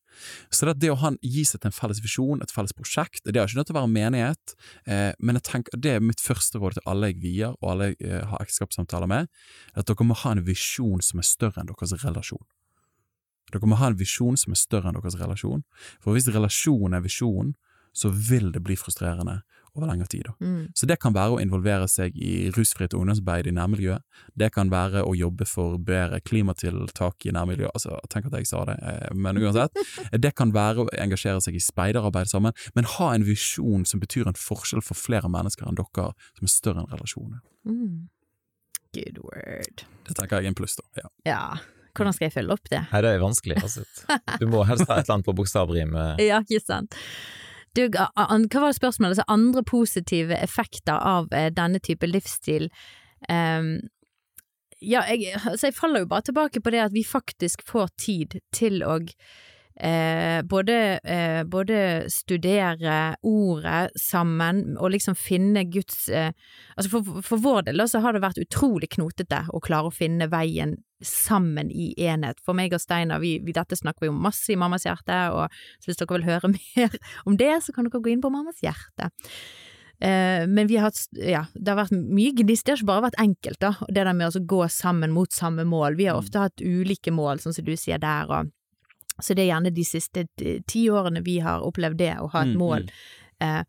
Så det, det å gi seg til en felles visjon, et felles prosjekt, det har ikke nødt til å være menighet, eh, men jeg tenker, det er mitt første råd til alle jeg vier, og alle jeg eh, har ekteskapssamtaler med, at dere må ha en visjon som er større enn deres relasjon. Dere må ha en visjon som er større enn deres relasjon, for hvis relasjon er visjon, så vil det bli frustrerende, over lengre tid. Da. Mm. Så det kan være å involvere seg i rusfritt ungdomsarbeid i nærmiljøet. Det kan være å jobbe for bedre klimatiltak i nærmiljøet. Altså, tenk at jeg sa det, eh, men uansett. Det kan være å engasjere seg i speiderarbeid sammen, men ha en visjon som betyr en forskjell for flere mennesker enn dere, som er større enn relasjoner. Mm. Good word. Det tenker jeg er en pluss, da. Ja. Ja, hvordan skal jeg følge opp det? Nei, det er vanskelig. Altså. Du må helst ha et eller annet på bokstavrim. eh. Ja, ikke sant. Du, hva var spørsmålet? Altså, andre positive effekter av eh, denne type livsstil? Um, ja, jeg, altså, jeg faller jo bare tilbake på det at vi faktisk får tid til å eh, både, eh, både studere ordet sammen og liksom finne Guds eh, Altså for, for vår del så har det vært utrolig knotete å klare å finne veien sammen i enhet. For meg og Steinar, vi, vi, dette snakker vi om masse i Mammas hjerte, og så hvis dere vil høre mer om det, så kan dere gå inn på Mammas hjerte. Eh, men vi har hatt, ja, det har vært mye gnist, det har ikke bare vært enkelt, da. Det der med å gå sammen mot samme mål. Vi har ofte hatt ulike mål, sånn som du sier der, og så det er gjerne de siste ti årene vi har opplevd det, å ha et Mm, mål. Eh,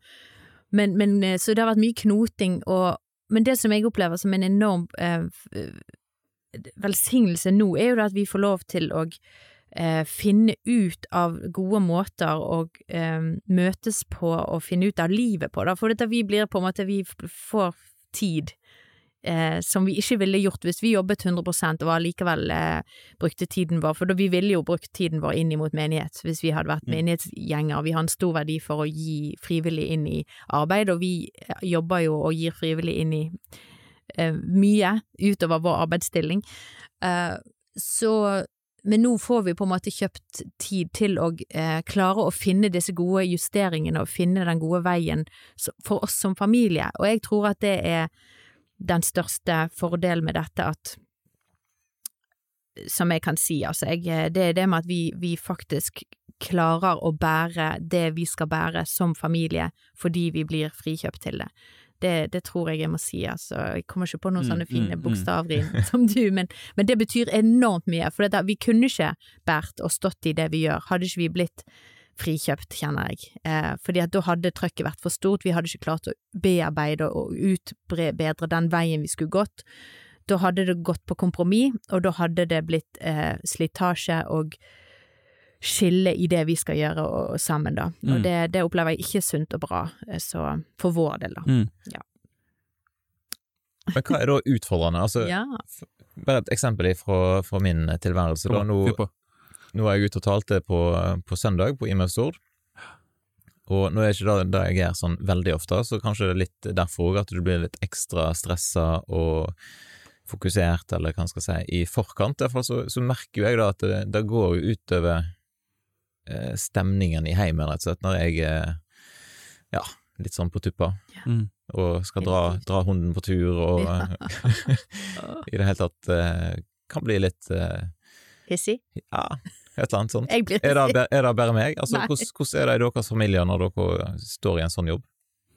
men, men, eh, så det har vært mye knoting, og, men det som jeg opplever som en enorm eh, eh, velsignelse nå, er jo det at vi får lov til å eh, finne ut av gode måter å eh, møtes på og finne ut av livet på, da. For dette vi blir på en måte, vi får tid eh, som vi ikke ville gjort hvis vi jobbet 100% og allikevel eh, brukte tiden vår, for da vi ville jo brukt tiden vår inn mot menighet hvis vi hadde vært Mm. menighetsgjenger. Vi har en stor verdi for å gi frivillig inn i arbeid, og vi eh, jobber jo og gir frivillig inn i eh, mye utover vår arbeidsstilling. Eh, så men nå får vi på en måte kjøpt tid til å eh, klare å finne disse gode justeringene og finne den gode veien for oss som familie, og jeg tror at det er den største fordelen med dette at som jeg kan si, altså, jeg, det er det med at vi, vi faktisk klarer å bære det vi skal bære som familie, fordi vi blir frikjøpt til det. Det, det tror jeg jeg må si, altså. Jeg kommer ikke på noen Mm, sånne fine mm, mm. som du, men, men det betyr enormt mye, for dette, vi kunne ikke båret og stått i det vi gjør, hadde ikke vi blitt frikjøpt, kjenner jeg. Eh, fordi at da hadde trøkket vært for stort, vi hadde ikke klart å bearbeide og utbedre den veien vi skulle gått. Da hadde det gått på kompromiss, og da hadde det blitt eh, slitasje og skille i det vi skal gjøre og, og sammen, da. Og Mm. det, det opplever jeg ikke sunt og bra, eh, så for vår del, da. Mm. Men hva er da utfordrende? Altså, Ja. Bare et eksempel fra, fra min tilværelse. Da. Nå. Nå er jeg ute og talte på, på søndag på IMF Stord. Og nå er ikke det det jeg gjør sånn veldig ofte, så kanskje det er litt derfor òg at du blir litt ekstra stressa og fokusert, eller hva en skal si, i forkant. Derfor så, så merker jo jeg da at det, det går jo utover eh, stemningen i heimen, rett og slett, når jeg er ja, litt sånn på tuppa Ja. og skal dra, dra hunden på tur og Ja. i det hele tatt eh, kan bli litt eh, Hissig? ja, et eller annet sånt. Jeg blir Er det, er det bare meg? Altså, hvordan, hvordan er det i deres familier når dere står i en sånn jobb?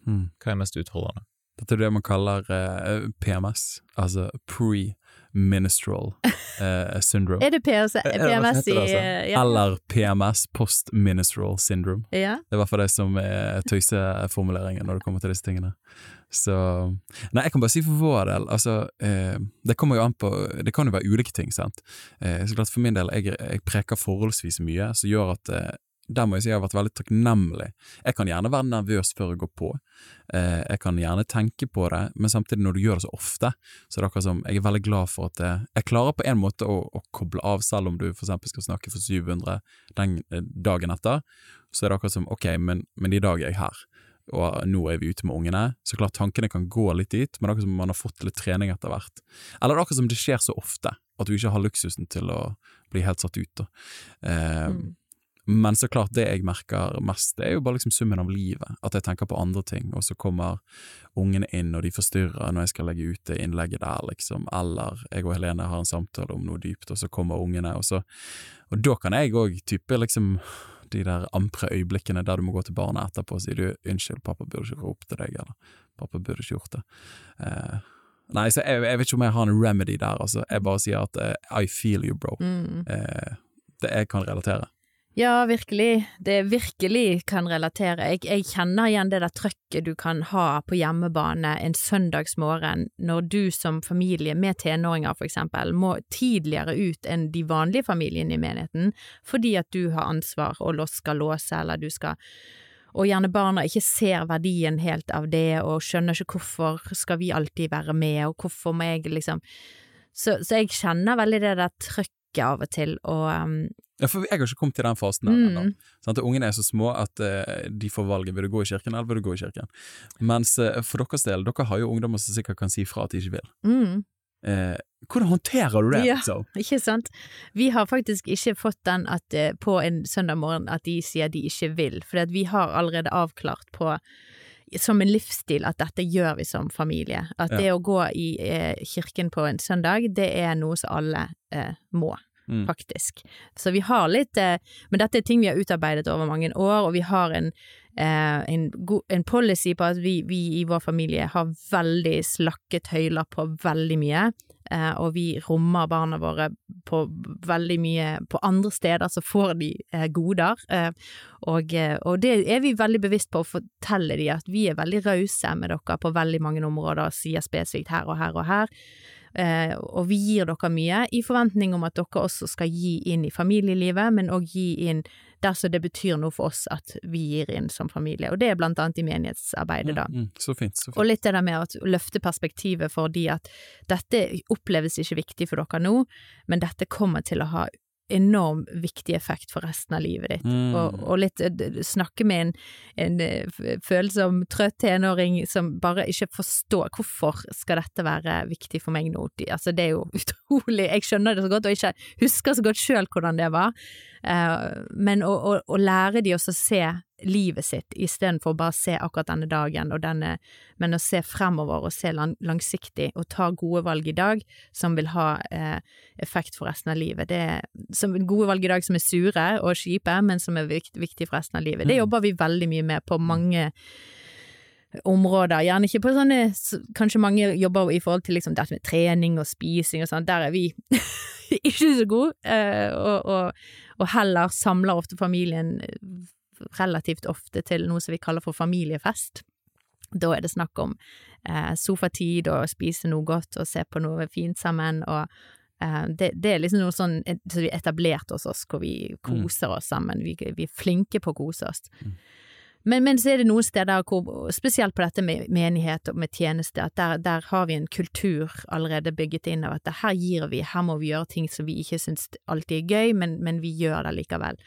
Mm. Hva er mest utfordrende? Dette er det man kaller uh, PMS, altså pre-ministral uh, syndrome. Er det PS, det hva PMS i altså? eh, ja. Eller PMS, post-ministral syndrome. ja. Det er i hvert fall det som er tøyseformuleringen når det kommer til disse tingene. Så Nei, jeg kan bare si for vår del, altså eh, Det kommer jo an på Det kan jo være ulike ting, sant. Eh, så klart For min del, jeg, jeg preker forholdsvis mye, som gjør at eh, der må jeg si jeg har vært veldig takknemlig. Jeg kan gjerne være nervøs før jeg går på. Eh, jeg kan gjerne tenke på det, men samtidig, når du gjør det så ofte, så er det akkurat som Jeg er veldig glad for at jeg, jeg klarer på en måte å, å koble av, selv om du for eksempel skal snakke for 700 den eh, dagen etter. Så er det akkurat som ok, men, men i dag er jeg her, og nå er vi ute med ungene. Så klart tankene kan gå litt dit, men det er akkurat som man har fått litt trening etter hvert. Eller det er akkurat som det skjer så ofte, at du ikke har luksusen til å bli helt satt ut. Da. Eh, Mm. Men så klart, det jeg merker mest, det er jo bare liksom summen av livet. At jeg tenker på andre ting, og så kommer ungene inn, og de forstyrrer når jeg skal legge ut det innlegget der, liksom. Eller jeg og Helene har en samtale om noe dypt, og så kommer ungene, og så Og da kan jeg òg type liksom de der ampre øyeblikkene der du må gå til barnet etterpå og si du, unnskyld, pappa burde ikke ropt til deg, eller pappa burde ikke gjort det. Eh, nei, så jeg, jeg vet ikke om jeg har en remedy der, altså. Jeg bare sier at eh, I feel you, bro. Mm. Eh, det jeg kan relatere. Ja, virkelig. Det virkelig kan relatere. Jeg, jeg kjenner igjen det der trøkket du kan ha på hjemmebane en søndagsmorgen når du som familie med tenåringer for eksempel må tidligere ut enn de vanlige familiene i menigheten fordi at du har ansvar og skal låse eller du skal og gjerne barna ikke ser verdien helt av det og skjønner ikke hvorfor skal vi alltid være med og hvorfor må jeg liksom Så, så jeg kjenner veldig det der trøkket av og til og um, Ja, for jeg har ikke kommet til den fasen ennå. mm, Sant? og Ungene er så små at uh, de får valget vil du gå i kirken eller vil du gå i kirken. Mens uh, for deres del, dere har jo ungdommer som sikkert kan si fra at de ikke vil. mm. Eh, hvordan håndterer du det? Ja. så? Ikke sant? Vi har faktisk ikke fått den at, på en søndag morgen at de sier de ikke vil, for vi har allerede avklart på som en livsstil at dette gjør vi som familie. At Ja. det å gå i eh, kirken på en søndag, det er noe som alle eh, må. Mm. Faktisk. Så vi har litt eh, Men dette er ting vi har utarbeidet over mange år, og vi har en, eh, en, go en policy på at vi, vi i vår familie har veldig slakke tøyler på veldig mye. Eh, og vi rommer barna våre på veldig mye På andre steder så får de eh, goder. Eh, og, og det er vi veldig bevisst på å fortelle dem at vi er veldig rause med dere på veldig mange områder, sier spesifikt her og her og her. Eh, og vi gir dere mye i forventning om at dere også skal gi inn i familielivet, men òg gi inn dersom det betyr noe for oss at vi gir inn som familie. Og det er blant annet i menighetsarbeidet, da. Mm, mm, så fint. så Og fint. litt det der med å løfte perspektivet for de at dette oppleves ikke viktig for dere nå, men dette kommer til å ha enorm viktig effekt for resten av livet ditt. Mm. Og, og litt eh, snakke med en, en eh, følsom, trøtt tenåring som bare ikke forstår hvorfor skal dette være viktig for meg nå. Altså det er jo utrolig, jeg skjønner det så godt og ikke husker så godt sjøl hvordan det var, Eh, men å, å, å lære de også å se livet sitt istedenfor bare å se akkurat denne dagen og denne, men å se fremover og se lang, langsiktig og ta gode valg i dag som vil ha eh, effekt for resten av livet. Det er som gode valg i dag som er sure og kjipe, men som er vikt, viktig for resten av livet. Det Mm. jobber vi veldig mye med på mange områder, gjerne ikke på sånne Kanskje mange jobber i forhold til liksom dette med trening og spising og sånn, der er vi ikke så gode, eh, og, og, og heller samler ofte familien eh, relativt ofte til noe som vi kaller for familiefest. Da er det snakk om eh, sofatid og spise noe godt og se på noe fint sammen, og eh, det, det er liksom noe sånn som vi etablerte hos oss, hvor vi koser oss sammen. Vi, vi er flinke på å kose oss. Mm. Men, men så er det noen steder hvor, spesielt på dette med menighet og med tjeneste, at der, der har vi en kultur allerede bygget inn av at her gir vi, her må vi gjøre ting som vi ikke syns alltid er gøy, men, men vi gjør det likevel.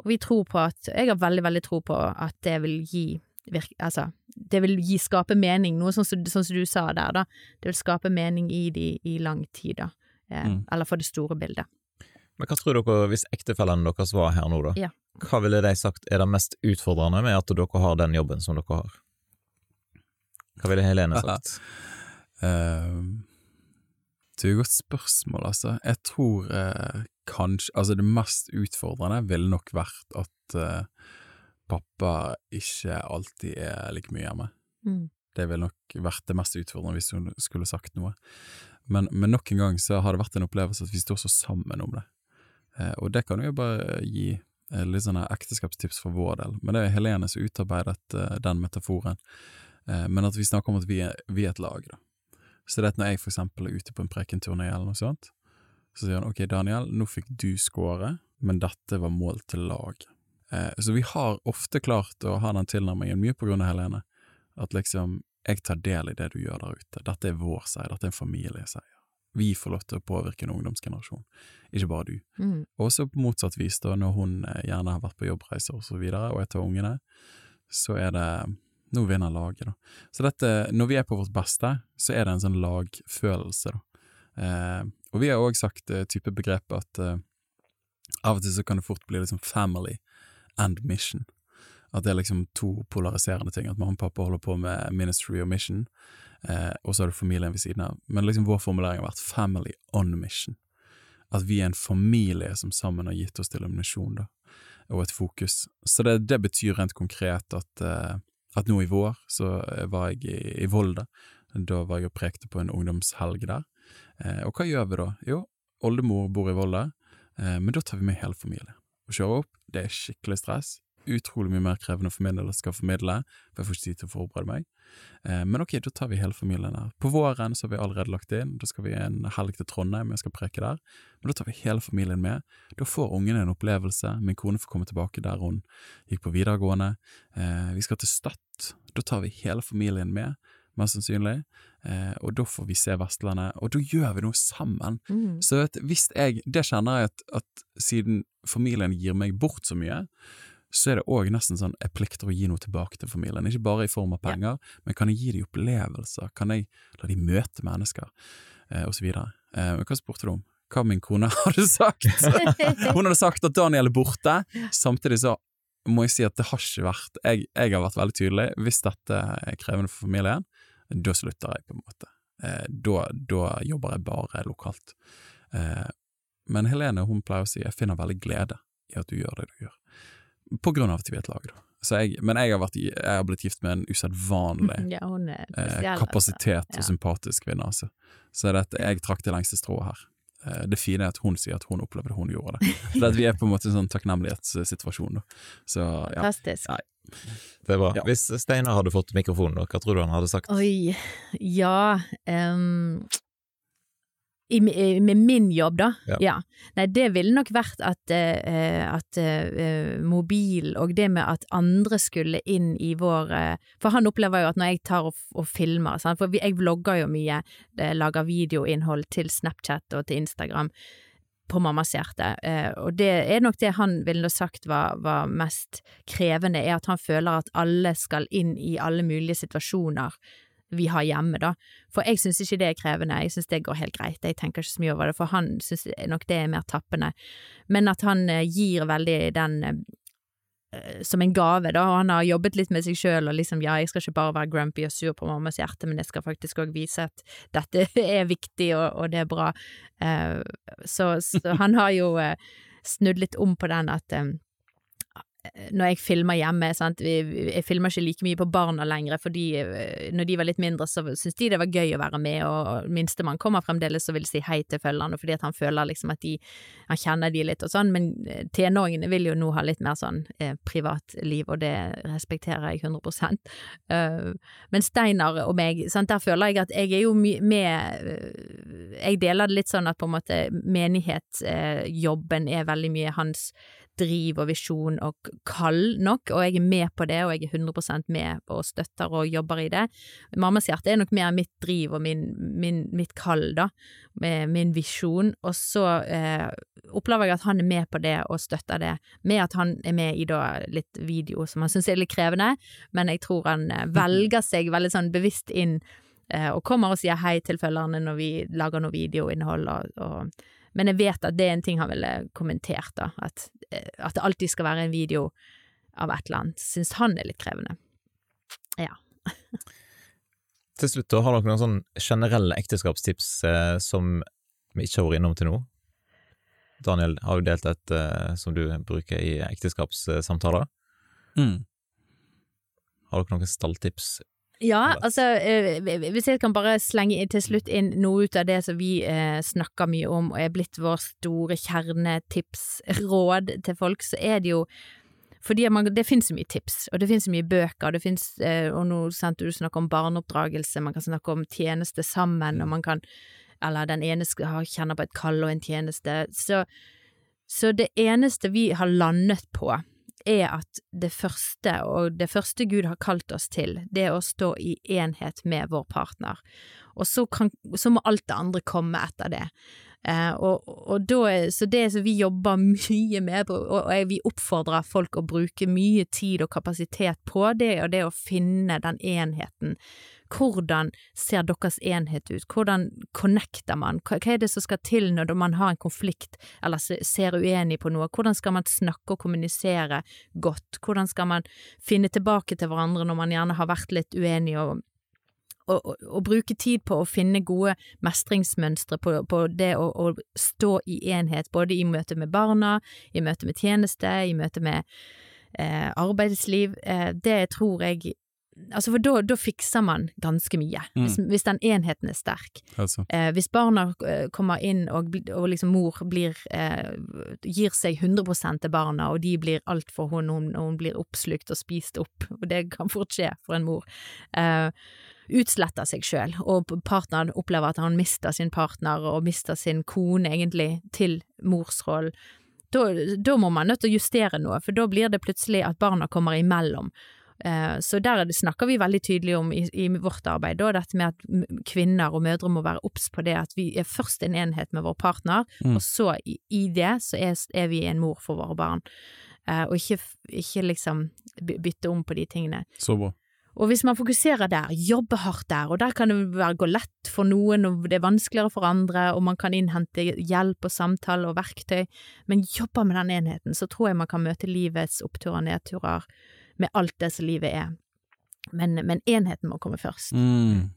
Og vi tror på at, jeg har veldig, veldig tro på at det vil gi virke, altså, det vil gi, skape mening, noe sånn som, sånn som du sa der, da. Det vil skape mening i de i lang tid, da. Eh, Mm. Eller for det store bildet. Men hva tror dere, hvis ektefellene deres var her nå, da? Ja. Hva ville de sagt er det mest utfordrende med at dere har den jobben som dere har? Hva ville Helene sagt? uh, det er et godt spørsmål, altså. Jeg tror eh, kanskje Altså, det mest utfordrende ville nok vært at uh, pappa ikke alltid er like mye hjemme. Mm. Det ville nok vært det mest utfordrende hvis hun skulle sagt noe. Men, men nok en gang så har det vært en opplevelse at vi står så sammen om det. Uh, og det kan jo bare gi uh, litt sånne ekteskapstips for vår del. Men det er Helene som utarbeidet den metaforen. Men at vi snakker om at vi er, vi er et lag, da. Så det at når jeg for eksempel er ute på en prekenturné eller noe sånt, så sier han ok, Daniel, nå fikk du score, men dette var mål til lag. Eh, så vi har ofte klart å ha den tilnærmingen, mye på grunn av Helene, at liksom, jeg tar del i det du gjør der ute. Dette er vår seier, dette er en familieseier. Vi får lov til å påvirke en ungdomsgenerasjon, ikke bare du. Mm. Også på motsatt vis, da, når hun eh, gjerne har vært på jobbreiser og så videre, og jeg tar ungene, så er det nå vinner laget, da. Så dette, når vi er på vårt beste, så er det en sånn lagfølelse, da. Eh, og vi har òg sagt uh, type begrep at uh, av og til så kan det fort bli liksom family and mission. At det er liksom to polariserende ting. At mamma og pappa holder på med ministry og mission, eh, og så har du familien ved siden av. Men liksom vår formulering har vært family on mission. At vi er en familie som sammen har gitt oss til en misjon, da, og et fokus. Så det, det betyr rent konkret at, eh, at nå i vår så var jeg i, i Volda. Da var jeg og prekte på en ungdomshelg der. Eh, og hva gjør vi da? Jo, oldemor bor i Volda, eh, men da tar vi med hele familien. å kjøre opp. Det er skikkelig stress. Utrolig mye mer krevende for min del å skal formidle, for jeg får ikke tid til å forberede meg. Eh, men ok, da tar vi hele familien der. På våren så har vi allerede lagt inn, da skal vi en helg til Trondheim, jeg skal preke der. Men da tar vi hele familien med. Da får ungene en opplevelse. Min kone får komme tilbake der hun gikk på videregående. Vi skal til Stad. Da tar vi hele familien med mest sannsynlig. Eh, og da får vi se Vestlandet, og da gjør vi noe sammen. Mm. Så vet, hvis jeg, det kjenner jeg at, at siden familien gir meg bort så mye, så er det òg nesten sånn jeg plikter å gi noe tilbake til familien. Ikke bare i form av penger, men kan jeg gi dem opplevelser? Kan jeg la dem møte mennesker? Eh, og så videre. Eh, hva spurte du om? Hva min kone hadde sagt? Hun hadde sagt at Daniel er borte, samtidig så må jeg si at det har ikke vært Jeg, jeg har vært veldig tydelig. Hvis dette er krevende for familien, da slutter jeg, på en måte. Eh, da, da jobber jeg bare lokalt. Eh, men Helene hun pleier å si jeg finner veldig glede i at du gjør det du gjør, på grunn av at vi er et lag. da. Jeg, men jeg har, vært, jeg har blitt gift med en usedvanlig Ja, eh, kapasitet altså. kapasitet Ja. og sympatisk kvinne, altså. Så dette, jeg trakk det lengste strået her. Eh, Det fine er at hun sier at hun opplevde hun gjorde det. Så at vi er på en måte en sånn takknemlighetssituasjon. da. Så ja. Fantastisk. Nei. Det er bra. Ja. Hvis Steinar hadde fått mikrofonen, hva tror du han hadde sagt? Oi, ja ehm, i, Med min jobb, da? Ja. Nei, det ville nok vært at, uh, at uh, mobil og det med at andre skulle inn i vår uh, For han opplever jo at når jeg tar og, og filmer, sant? for jeg vlogger jo mye, lager videoinnhold til Snapchat og til Instagram på mammas hjerte, og det er nok det han ville sagt var, var mest krevende, er at han føler at alle skal inn i alle mulige situasjoner vi har hjemme, da. For jeg syns ikke det er krevende, jeg syns det går helt greit, jeg tenker ikke så mye over det, for han syns nok det er mer tappende. Men at han eh, gir veldig den eh, som en gave, da, og han har jobbet litt med seg sjøl og liksom ja, jeg skal ikke bare være grumpy og sur på mammas hjerte, men jeg skal faktisk òg vise at dette er viktig og, og det er bra. Uh, så, så han har jo uh, snudd litt om på den at eh, når jeg filmer hjemme, sant, jeg filmer ikke like mye på barna lenger, fordi eh, når de var litt mindre, så syntes de det var gøy å være med, og minstemann kommer fremdeles og vil si hei til følgerne, fordi at han føler liksom at de, han kjenner de litt og sånn, men eh, tenåringene vil jo nå ha litt mer sånn eh, privatliv, og det respekterer jeg 100 uh, Men Steinar og meg, sant, der føler jeg at jeg er jo med eh, Jeg deler det litt sånn at på en måte menighetsjobben er veldig mye hans driv og visjon og kall nok, og jeg er med på det, og jeg er 100% med og støtter og jobber i det. Mammas hjerte er nok mer mitt driv og min, min, mitt kall, da, min visjon, og så eh, opplever jeg at han er med på det og støtter det, med at han er med i da litt video som han syns er litt krevende, men jeg tror han eh, velger seg veldig sånn bevisst inn eh, og kommer og sier hei til følgerne når vi lager noe videoinnhold og, og men jeg vet at det er en ting han ville kommentert, da. At, eh, at det alltid skal være en video av et eller annet. Syns han er litt krevende. Ja. Til slutt, da, har dere noen sånn generelle ekteskapstips eh, som vi ikke har vært innom til nå? Daniel har jo delt et eh, som du bruker i ekteskapssamtaler. Mm. Har dere noen stalltips? Ja, altså eh, hvis jeg kan bare slenge til slutt inn noe ut av det som vi eh, snakker mye om og er blitt vår store kjernetipsråd til folk, så er det jo fordi man, det finnes så mye tips, og det finnes så mye bøker, det finnes, eh, og nå sant, du snakker om barneoppdragelse, man kan snakke om tjeneste sammen, og man kan, eller den ene kjenner på et kall og en tjeneste, så, så det eneste vi har landet på, er at det første, og det første Gud har kalt oss til, det er å stå i enhet med vår partner. Og så, kan, så må alt det andre komme etter det. Eh, og, og da, så det som vi jobber mye med, og, vi oppfordrer folk å bruke mye tid og kapasitet på, det er det å finne den enheten. Hvordan ser deres enhet ut? Hvordan connecter man? Hva er det som skal til når man har en konflikt eller ser uenig på noe? Hvordan skal man snakke og kommunisere godt? Hvordan skal man finne tilbake til hverandre når man gjerne har vært litt uenig og og, å, og bruke tid på å finne gode mestringsmønstre på, på det å, å stå i enhet, både i møte med barna, i møte med tjeneste, i møte med eh, arbeidsliv. Eh, det tror jeg Altså, for da, da fikser man ganske mye, Mm. hvis, hvis den enheten er sterk. Altså. Eh, hvis barna eh, kommer inn og, og liksom mor blir, eh, gir seg 100% til barna, og de blir alt for henne hun, hun blir oppslukt og spist opp, og det kan fort skje for en mor, eh, utsletter seg sjøl, og partneren opplever at han mister sin partner og mister sin kone, egentlig, til morsrollen. Da, da må man nødt til å justere noe, for da blir det plutselig at barna kommer imellom. Eh, Så der er det- snakker vi veldig tydelig om i, i vårt arbeid, da, dette med at kvinner og mødre må være obs på det at vi er først en enhet med vår partner, Mm. og så i, i det så er, er vi en mor for våre barn. Eh, og ikke, ikke liksom bytte om på de tingene. Så bra. Og hvis man fokuserer der, jobber hardt der, og der kan det gå lett for noen, og det er vanskeligere for andre, og man kan innhente hjelp og samtale og verktøy, men jobber med den enheten, så tror jeg man kan møte livets oppturer og nedturer med alt det som livet er. Men, men enheten må komme først. Mm.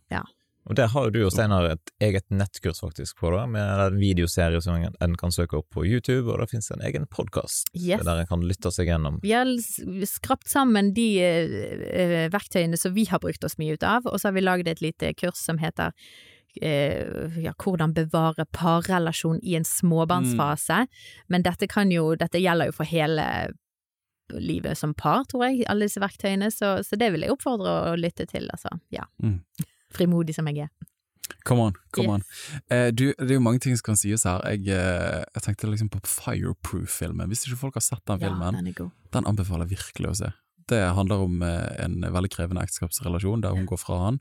Og der har jo du og Steinar et eget nettkurs faktisk på det, med en videoserie som en- kan søke opp på YouTube, og det finnes en egen podkast Yes. der en kan lytte seg gjennom. Vi har skrapt sammen de eh, eh, verktøyene som vi har brukt oss mye ut av, og så har vi laget et lite kurs som heter eh, ja, hvordan bevare parrelasjon i en småbarnsfase. Men dette kan jo, dette gjelder jo for hele livet som par, tror jeg, alle disse verktøyene, så, så det vil jeg oppfordre å lytte til, altså. Ja. Mm. Frimodig som jeg er. Come on, come Yes. on. Eh, du, det er jo mange ting som kan sies her. Jeg, eh, jeg tenkte liksom på Fireproof-filmen. Hvis ikke folk har sett den filmen, Ja, den den anbefaler jeg virkelig å se. Det handler om eh, en veldig krevende ekteskapsrelasjon der hun går fra han,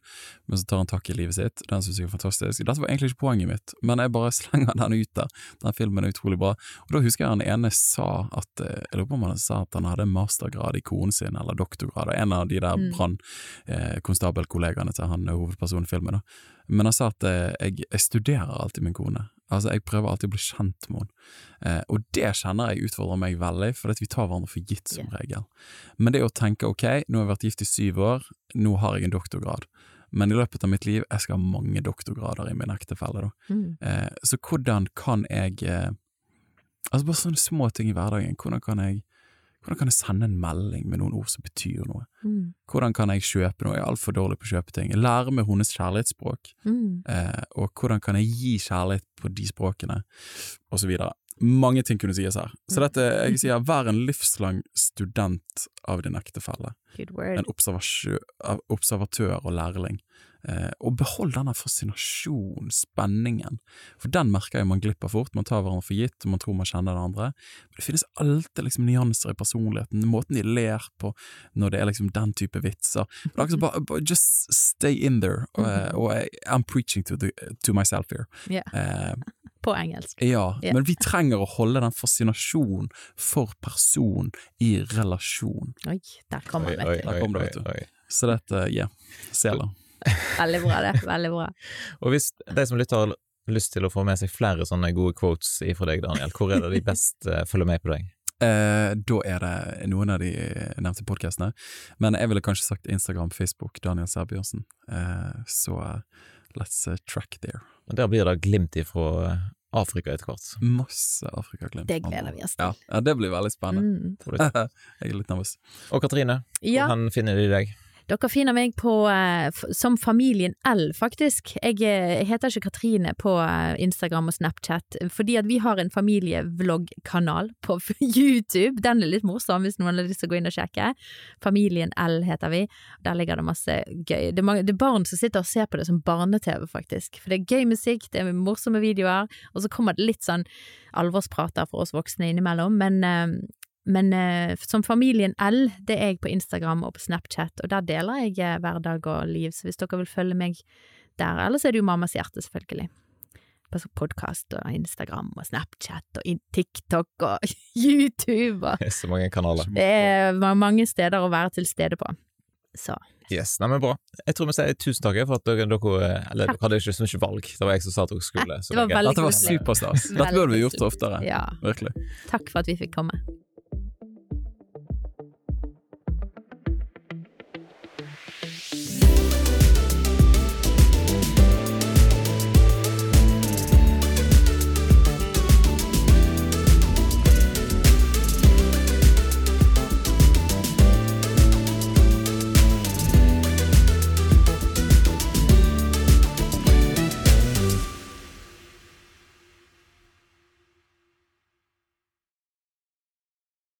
men så tar han tak i livet sitt. Den synes jeg er fantastisk. Dette var egentlig ikke poenget mitt, men jeg bare slenger den ut der. Den filmen er utrolig bra. Og da husker jeg han ene sa at eh, Jeg lurer på om han sa at han hadde mastergrad i konen sin, eller doktorgrad, en av de der Mm. brannkonstabelkollegaene til han eh, hovedpersonen i filmen. da. Men han sa at eh, jeg, jeg studerer alltid min kone. Altså, jeg prøver alltid å bli kjent med henne. Eh, og det kjenner jeg utfordrer meg veldig, for vi tar hverandre for gitt som regel. Men det å tenke ok, nå har jeg vært gift i syv år, nå har jeg en doktorgrad. Men i løpet av mitt liv, jeg skal ha mange doktorgrader i min ektefelle, da. Mm. Eh, så hvordan kan jeg eh, Altså bare sånne små ting i hverdagen. Hvordan kan jeg hvordan kan jeg sende en melding med noen ord som betyr noe? Mm. Hvordan kan jeg kjøpe noe? Jeg er altfor dårlig på å kjøpe ting. Lære meg hennes kjærlighetsspråk. Mm. Eh, og hvordan kan jeg gi kjærlighet på de språkene, og så videre. Mange ting kunne sies her. Så dette, jeg sier, vær en livslang student av din ektefelle. En observatør og lærling. Eh, og behold denne fascinasjonen, spenningen. For den merker jeg man glipper fort. Man tar hverandre for gitt, og man tror man kjenner det andre. Men det finnes alltid liksom nyanser i personligheten. Måten de ler på når det er liksom den type vitser. Det akkurat bare, bare Just stay in there. Og, eh, og jeg, I'm preaching to, the, to myself here. Ja. Eh, På engelsk. ja, yeah. men vi trenger å holde den fascinasjonen for person i relasjon. Oi, der kom han, vet du. Der kom det, vet du. Så dette, ja, Sela. Veldig bra, det. Veldig bra. Og hvis de som lytter har lyst til å få med seg flere sånne gode quotes ifra deg, Daniel, hvor er det de best eh, følger med på deg? Eh, da er det noen av de nevnte podkastene, men jeg ville kanskje sagt Instagram, Facebook, Daniel Sæbjørnsen. Eh, så eh, let's uh, track there. Og Der blir det glimt ifra eh, Afrika etter hvert. Masse Afrika-glimt. Det gleder vi oss til. Ja, ja, det blir veldig spennende. Mm. jeg er litt nervøs. Og Katrine, Ja, hvordan finner de deg? Dere finner meg på eh, som Familien L, faktisk. Jeg eh, heter ikke Katrine på eh, Instagram og Snapchat, fordi at vi har en familievloggkanal på YouTube. Den er litt morsom hvis noen har lyst til å gå inn og sjekke. Familien L heter vi. Der ligger det masse gøy. Det er, mange, det er barn som sitter og ser på det som barne-TV, faktisk. For det er gøy musikk, det er morsomme videoer, og så kommer det litt sånn alvorsprater for oss voksne innimellom, men men eh, som Familien L, det er jeg på Instagram og på Snapchat, og der deler jeg eh, hverdag og liv, så hvis dere vil følge meg der, ellers er det jo Mammas hjerte, selvfølgelig. På podkast og Instagram og Snapchat og TikTok og YouTube og så mange kanaler. Det er mange steder å være til stede på. Så Yes, nei, men bra. Jeg tror vi sier tusen takk for at dere, dere Eller dere hadde ikke så mye valg, det var jeg som sa at dere skulle. så det var Dette var superstas. Dette burde vi gjort oftere. ja, Virkelig. takk for at vi fikk komme.